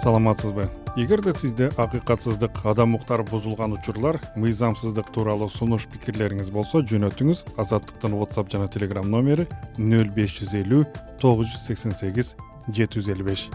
саламатсызбы? Эгерде сизде акыйкатсыздык адам укуктары бузулган учурлар мыйзамсыздык тууралуу сунуш пикирлериңиз болсо жөнөтүңүз азаттыктын whatsapp жана telegram номери нөл беш жүз элүү тогуз жүз сексен сегиз жети жүз элүү беш.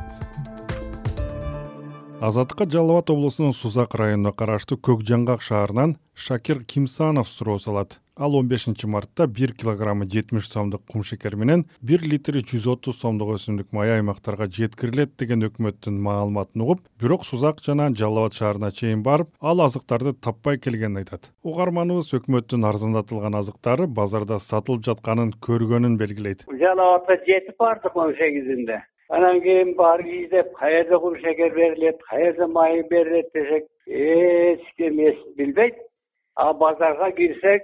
Азаттыкка жалал абад облусунун сузак районуна караштуу көк жаңгак шаарынан шакир кимсанов суроо салат ал он бешинчи мартта бир килограммы жетимиш сомдук кумшекер менен бир литри жүз отуз сомдук өсүмдүк май аймактарга жеткирилет деген өкмөттүн маалыматын угуп бирок сузак жана жалал абад шаарына чейин барып ал азыктарды таппай келгенин айтат. Угарманыбыз өкмөттүн арзандатылган азыктары базарда сатылып жатканын көргөнүн белгилейт. Жалал абадка жетип бардык он сегизинде. Анан кийин барып издеп каерде кумшекер берилет каерде май берилет десек эч ким билбейт. А базарга кирсек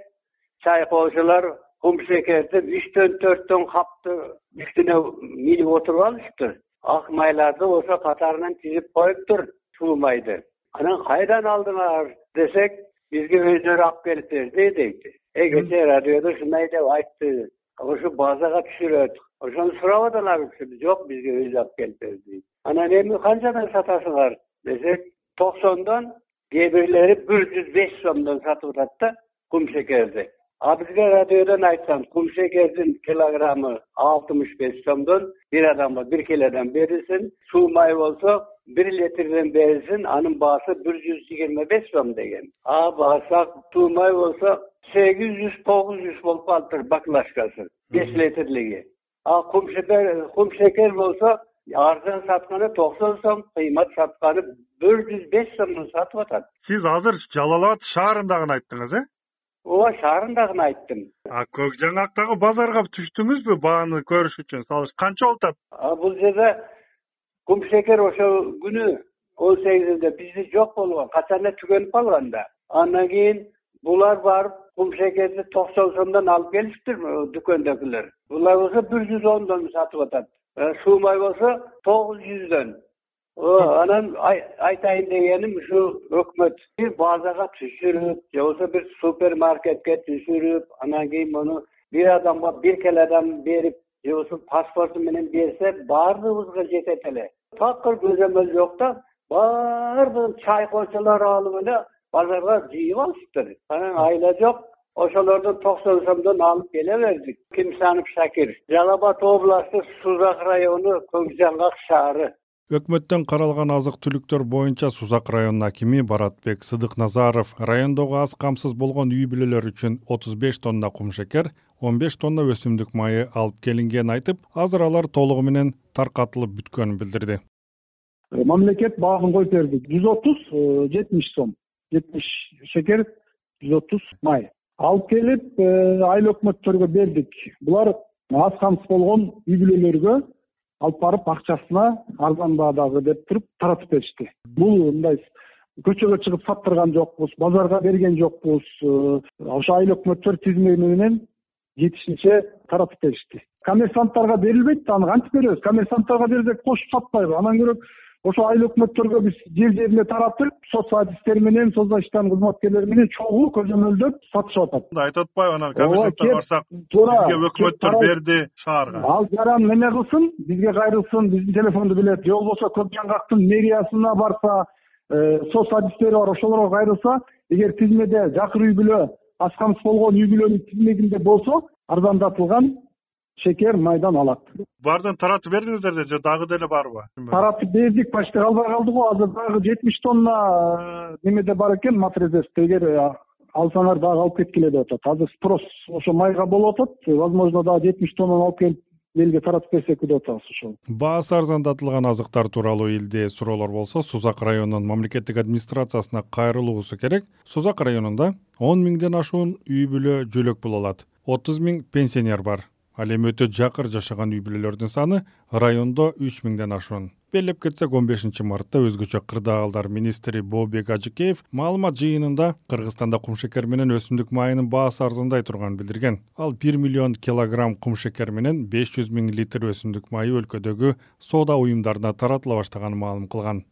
чайкоочулар кумшекерди үчтөн төрттөн капты үстүнө минип отуруп алышыптыр ак майларды болсо катарынан тизип коюптур суу майды анан кайдан алдыңар? десек бизге өздөрү алып келип берди дейт. Э кечээ радиодо ушундай деп айтты. Ошо базага түшүрөт. Ошону сурап аталарбыз жок бизге өзү алып келип берди анан эми канчадан сатасыңар? десек токсондон кээ бирлери бир жүз беш сомдон сатып атат да кумшекерди а бизге радиодон айткан кумшекердин килограммы алтымыш беш сомдон бир адамга бир килодон берилсин суу май болсо бир литрден берилсин анын баасы бир жүз йыгырма беш сом деген. А барсак суу май болсо сегиз жүз тогуз жүз болуп калыптыр баклажкасы беш литрлиги. А кумшекер болсо арзан сатканы токсон сом кыймат сатканы бир жүз беш сомдон сатып атат. Сиз азыр жалал абад шаарында гана айттыңыз э ооба шаарында гана айттым. А көк жаңгактагы базарга түштүңүзбү бааны көрүш үчүн? Салыш канча болуп атат? Бул жерде кумшекер ошол күнү он сегизинде бизде жок болгон качан эле түгөнүп калган да андан кийин булар барып кумшекерди токсон сомдон алып келишиптир дүкөндөгүлөр. Булар болсо бир жүз ондон сатып атат. Э, суу май болсо тогуз жүздөн анан айтайын дегеним ушу өкмөт бир базага түшүрүп же болбосо бир супермаркетке түшүрүп анан кийин муну бир адамга бир килодон берип же болбосо паспорту менен берсе баардыгыбызга жетет эле. Такыр көзөмөл жок да баардыгын чайкоочулар алып эле базарга жыйып алышыптыр анан айла жок ошолордон токсон сомдон алып келе бердик. Кимсанов шакир жалал абад областы сузак району көк жаңгак шаары өкмөттөн каралган азык түлүктөр боюнча сузак районунун акими баратбек сыдыкназаров райондогу аз камсыз болгон үй бүлөлөр үчүн отуз беш тонна кумшекер он беш тонна өсүмдүк майы алып келингенин айтып азыр алар толугу менен таркатылып бүткөнүн билдирди. Э, мамлекет баарын коюп берди жүз отуз э, жетимиш сом. Жетимиш шекер жүз отуз май. Алып келип э, айыл өкмөттөргө бердик. Булар аз камсыз болгон үй бүлөлөргө алып барып акчасына арзан баадагы деп туруп таратып беришти. Бул мындай көчөгө чыгып саттырган жокпуз базарга берген жокпуз э, ошо айыл өкмөттөр тизме менен жетишинче таратып беришти. Коммерсанттарга берилбейт да аны кантип беребиз? Коммерсанттарга берсек кошуп сатпайбы? Андан көрө ошо айыл өкмөттөргө биз жер жерине таратып соц адистер менен соц защитанын кызматкерлери менен чогуу көзөмөлдөп сатышып атат. Айтып атпайбы анан коммерсанттар барсак бизге өкмөттөр берди шаарга. ал жаран эме кылсын? Бизге кайрылсын биздин телефонду билет. Же болбосо көк жаңгактын мэриясына барса э, соц адистери бар ошолорго кайрылса эгер тизмеде жакыр үй бүлө аз камсыз болгон үй бүлөнүн тизмегинде болсо арзандатылган шекер майдан алат. Баардан таратып бердиңиздер же дагы деле барбы? Таратып бердик почти калбай калды го азыр дагы жетимиш тонна э, немеде бар экен мат резервде эгер э, алсаңар дагы алып кеткиле деп атат. Азыр спрос ошо майга болуп атат возможно дагы жетимиш тоннаны алып келип элге таратып берсекпи деп атабыз ошол. Баасы арзандатылган азыктар тууралуу элде суроолор болсо сузак районунун мамлекеттик администрациясына кайрылуусу керек. Сузак районунда он миңден ашуун үй бүлө жөлөк боло алат отуз миң пенсионер бар ал эми өтө жакыр жашаган үй бүлөлөрдүн саны райондо үч миңден ашуун белгилеп кетсек он бешинчи мартта өзгөчө кырдаалдар министри бообек ажыкеев маалымат жыйынында кыргызстанда кумшекер менен өсүмдүк майынын баасы арзандай турганын билдирген. Ал бир миллион килограмм кумшекер менен беш жүз миң литр өсүмдүк майы өлкөдөгү соода уюмдарына таратыла баштаганын маалым кылган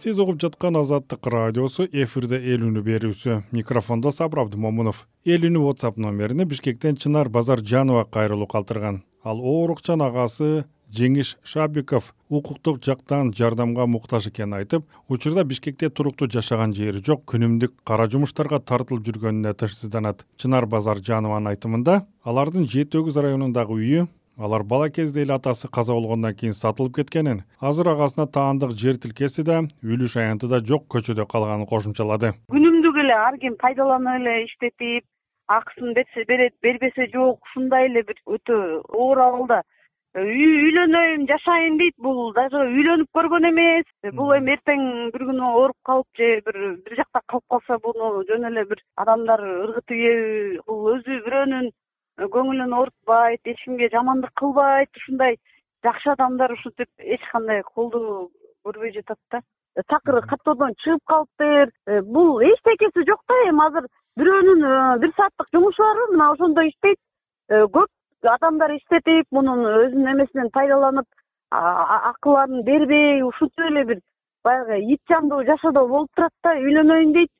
сиз угуп жаткан азаттык радиосу эфирде эл үнү берүүсү. Микрофондо сабыр абдымомунов. Эл үнү whatsapp номерине бишкектен чынар базаржанова кайрылуу калтырган. Ал оорукчан агасы жеңиш шабиков укуктук жактан жардамга муктаж экенин айтып учурда бишкекте туруктуу жашаган жери жок күнүмдүк кара жумуштарга тартылып жүргөнүнө тынчсызданат чынар базаржанованын айтымында алардын жети өгүз районундагы үйү алар бала кезде эле атасы каза болгондон кийин сатылып кеткенин азыр агасына таандык жер тилкеси да үлүш аянты да жок көчөдө калганын кошумчалады. Күнүмдүк эле ар ким пайдаланып эле иштетип акысын берсе берет бербесе жок ушундай эле бир өтө оор абалда үйлөнөйүн жашайын дейт бул даже үйлөнүп көргөн эмес. Бул эми эртең бир күнү ооруп калып же бир бир жакта калып калса буну жөн эле бир адамдар ыргытып ийеби бул өзү бирөөнүн көңүлүн оорутпайт эч кимге жамандык кылбайт ушундай жакшы адамдар ушинтип эч кандай колдоо көрбөй жатат да. Такыр каттоодон чыгып калыптыр. Э, бул эчтекеси жок да. Эми азыр бирөөнүн э, бир сааттык жумушу барбы мына ошондо иштейт. Э, көп адамдар иштетип мунун өзүнүн эмесинен пайдаланып акыларын бербей ушинтип эле бир баягы ит жандуу жашоодо болуп турат да үйлөнөйүн дейт.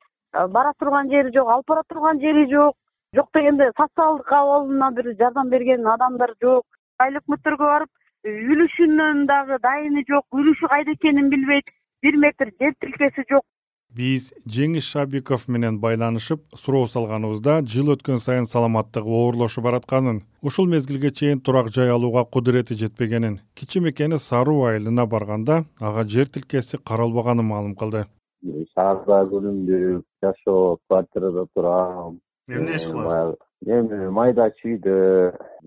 Бара турган жери жок алып бара турган жери жок жок дегенде социалдык абалына бир жардам берген адамдар жок. Айыл өкмөттөргө барып үлүшүнүн дагы дайыны жок үлүшү кайда экенин билбейт. Бир метр жер тилкеси жок. Биз жеңиш шабиков менен байланышып суроо салганыбызда жыл өткөн сайын саламаттыгы оорлошуп баратканын ушул мезгилге чейин турак жай алууга кудурети жетпегенин кичи мекени саруу айылына барганда ага жер тилкеси каралбаганын маалым кылды. Шаарда күнүмдүк жашоо квартирада турам эмне иш кыласыз? эми майда чүйдө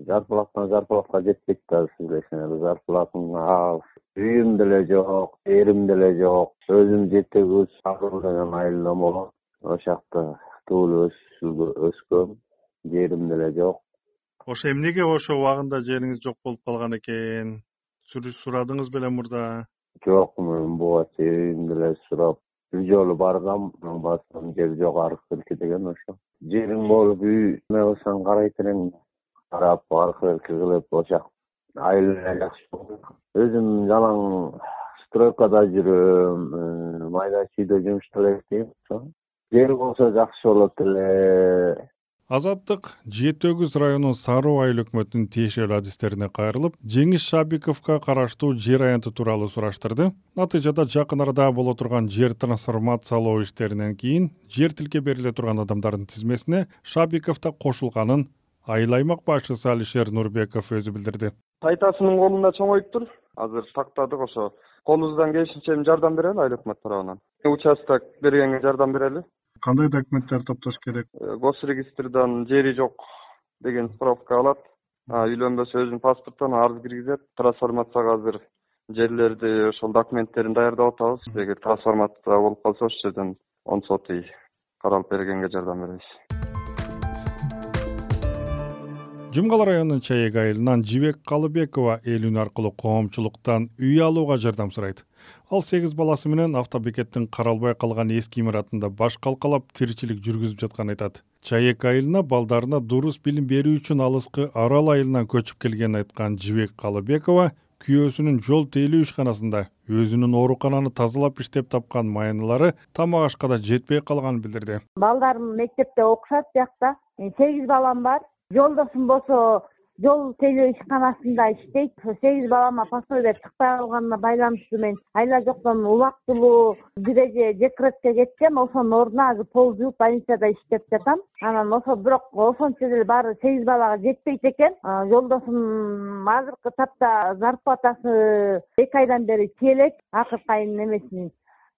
жарпылактан жарпылакка жетпейт да сиз билесиңер зарплатам аз үйүм деле жок жерим деле жок өзүм жети өгүз саруу деген айылдан болот. Ошол жакта туулуп өскөм жерим деле жок. Ошо эмнеге ошо убагында жериңиз жок болуп калган экен? Сурадыңыз беле мурда? Жок мен буга чейин деле сурап бир жолу баргам барсам жер жок аркы берки деген ошо жериң болуп үй эме кылсаң карайт элең карап аркы берки кылып ошол жак айыл эле жакшы өзүм жалаң стройкада жүрөм майда чүйдө жумушта эле иштейм жер болсо жакшы болот эле азаттык жети өгүз районунун саруу айыл өкмөтүнүн тиешелүү адистерине кайрылып жеңиш шабиковго караштуу жер аянты тууралуу сураштырды. Натыйжада жакын арада боло турган жер трансформациялоо иштеринен кийин жер тилке бериле турган адамдардын тизмесине шабиков да кошулганын айыл аймак башчысы алишер нурбеков өзү билдирди. Тайтасынын колунда чоңоюптур азыр тактадык ошо колубуздан келишинче эми жардам берели айыл өкмөт тарабынан. Участок бергенге жардам берели кандай документтерди топтош керек? Э, гос регистрдан жери жок деген справка алат. Үйлөнбөсө өзүнүн паспортуна арыз киргизет. Трансформацияга азыр жерлерди ошол документтерин даярдап атабыз. Эгер трансформация болуп калса ошол жерден он сотый каралып бергенге жардам беребиз. Жумгал районунун чаек айылынан жибек калыбекова эл үн аркылуу коомчулуктан үй алууга жардам сурайт ал сегиз баласы менен автобекеттин каралбай калган эски имаратында баш калкалап тиричилик жүргүзүп жатканын айтат. Чаек айылына балдарына дурус билим берүү үчүн алыскы арал айылынан көчүп келгенин айткан жибек калыбекова күйөөсүнүн жол тейлөө ишканасында өзүнүн оорукананы тазалап иштеп тапкан маяналары тамак ашка да жетпей калганын билдирди. Балдарым мектепте окушат биякта сегиз балам бар. Жолдошум болсо жол тейлөө ишканасында иштейт. Сегиз балама пособие чыкпай калганына байланыштуу мен айла жоктон убактылуу бир эже декретке кетсем ошонун ордуна азыр пол жууп больницада иштеп жатам. Анан ошо бирок ошончо деле баары сегиз балага жетпейт экен. Жолдошум азыркы тапта зарплатасы эки айдан бери тие акыркы айдын эмесин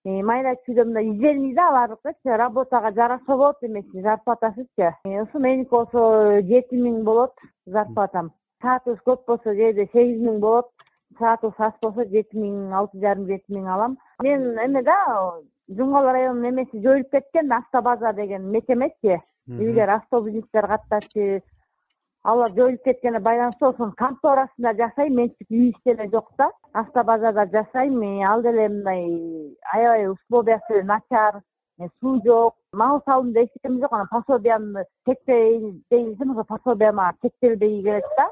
Э, майда чүйдө мындай да алардыкычы работага жараша болот эмеси зарплатасычы э, ушу меники болсо жети миң болот зарплатам. Саатыбыз көп болсо кээде сегиз миң болот. Саатыбыз аз болсо жети миң алты жарым жети миң алам. Мен эме да жумгал районунун эмеси жоюлуп кеткен автобаза деген мекемечи илгери автобустниктер каттачы алар жоюлуп кеткенине байланыштуу ошонун конторасында жашайм менчик үй иш деле жок да. Автобазада жашайм ал деле мындай аябай условиясы начар суу жок. Мал салымда эч нерсем жок анан пособиямды чектейин десем ошо пособия мага чектелбей келет да.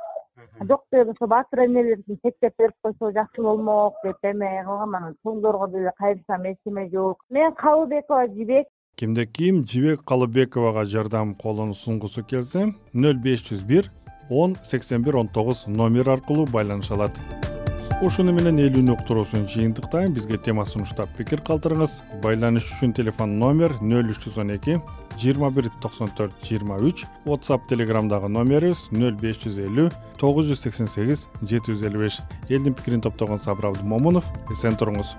Жок дегенде ошо баатыр энелердин чектеп берип койсо жакшы болмок деп эме кылгам анан чоңдорго деле кайрылсам эч неме жок. Мен калыбекова жибек кимде ким? Жибек калыбековага жардам колун сунгусу келсе нөл беш жүз бир он сексен бир он тогуз номери аркылуу байланыша алат. Ушуну менен элүүнү уктуруусун жыйынтыктайм бизге тема сунуштап пикир калтырыңыз. Байланыш үчүн телефон номер нөл үч жүз он эки жыйырма бир токсон төрт жыйырма үч whatsapp телеграмдагы номерибиз нөл беш жүз элүү тогуз жүз сексен сегиз жети жүз элүү беш. Элдин пикирин топтогон сабыр абдымомунов эсен туруңуз